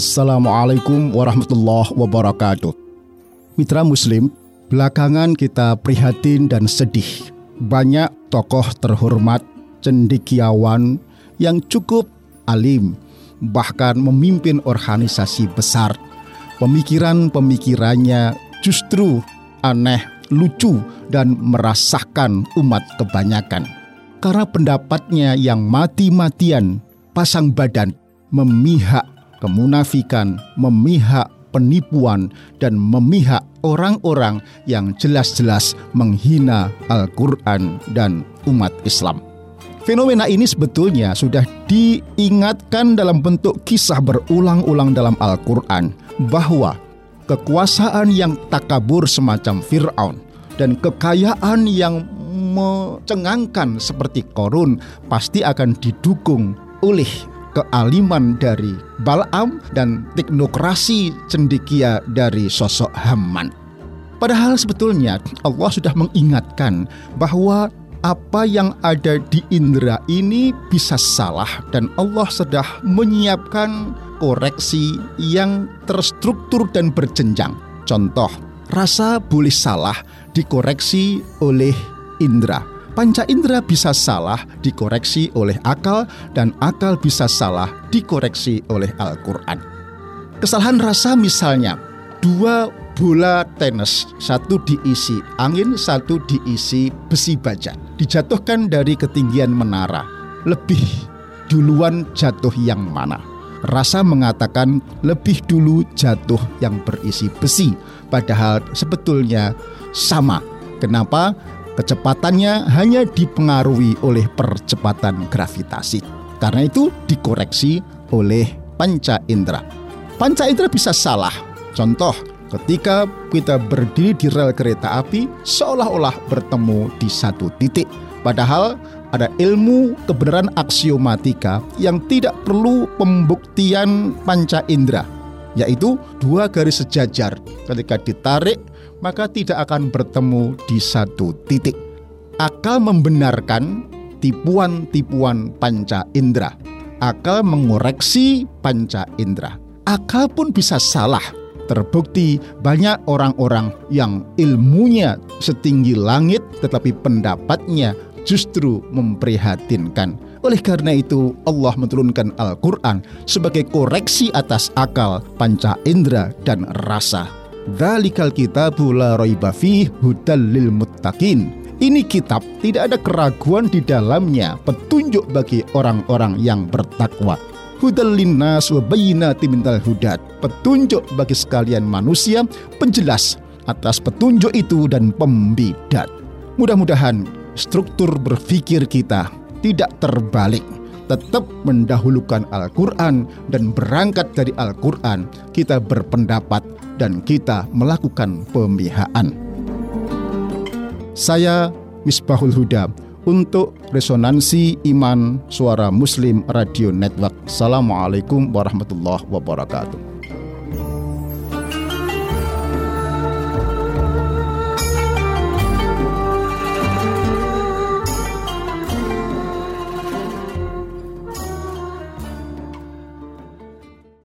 Assalamualaikum warahmatullahi wabarakatuh. Mitra Muslim, belakangan kita prihatin dan sedih. Banyak tokoh terhormat, cendekiawan yang cukup alim, bahkan memimpin organisasi besar. Pemikiran-pemikirannya justru aneh, lucu, dan merasakan umat kebanyakan. Karena pendapatnya yang mati-matian, pasang badan, memihak kemunafikan, memihak penipuan, dan memihak orang-orang yang jelas-jelas menghina Al-Quran dan umat Islam. Fenomena ini sebetulnya sudah diingatkan dalam bentuk kisah berulang-ulang dalam Al-Quran bahwa kekuasaan yang takabur semacam Fir'aun dan kekayaan yang mencengangkan seperti korun pasti akan didukung oleh kealiman dari Balaam dan teknokrasi cendikia dari sosok Haman. Padahal sebetulnya Allah sudah mengingatkan bahwa apa yang ada di indera ini bisa salah dan Allah sudah menyiapkan koreksi yang terstruktur dan berjenjang. Contoh, rasa boleh salah dikoreksi oleh indera panca indera bisa salah dikoreksi oleh akal dan akal bisa salah dikoreksi oleh Al-Quran. Kesalahan rasa misalnya, dua bola tenis, satu diisi angin, satu diisi besi baja, dijatuhkan dari ketinggian menara. Lebih duluan jatuh yang mana? Rasa mengatakan lebih dulu jatuh yang berisi besi, padahal sebetulnya sama. Kenapa? Kecepatannya hanya dipengaruhi oleh percepatan gravitasi. Karena itu dikoreksi oleh panca indera. Panca indera bisa salah. Contoh, ketika kita berdiri di rel kereta api seolah-olah bertemu di satu titik. Padahal ada ilmu kebenaran aksiomatika yang tidak perlu pembuktian panca indera, yaitu dua garis sejajar ketika ditarik maka tidak akan bertemu di satu titik. Akal membenarkan tipuan-tipuan panca indera. Akal mengoreksi panca indera. Akal pun bisa salah. Terbukti banyak orang-orang yang ilmunya setinggi langit tetapi pendapatnya justru memprihatinkan. Oleh karena itu, Allah menurunkan Al-Quran sebagai koreksi atas akal, panca indera, dan rasa Dzalikal kitabu la hudal lil muttaqin. Ini kitab tidak ada keraguan di dalamnya, petunjuk bagi orang-orang yang bertakwa. Hudal linnas wa minal hudat. Petunjuk bagi sekalian manusia, penjelas atas petunjuk itu dan pembidat. Mudah-mudahan struktur berpikir kita tidak terbalik tetap mendahulukan Al-Quran dan berangkat dari Al-Quran, kita berpendapat dan kita melakukan pemihaan. Saya Misbahul Huda untuk Resonansi Iman Suara Muslim Radio Network. Assalamualaikum warahmatullahi wabarakatuh.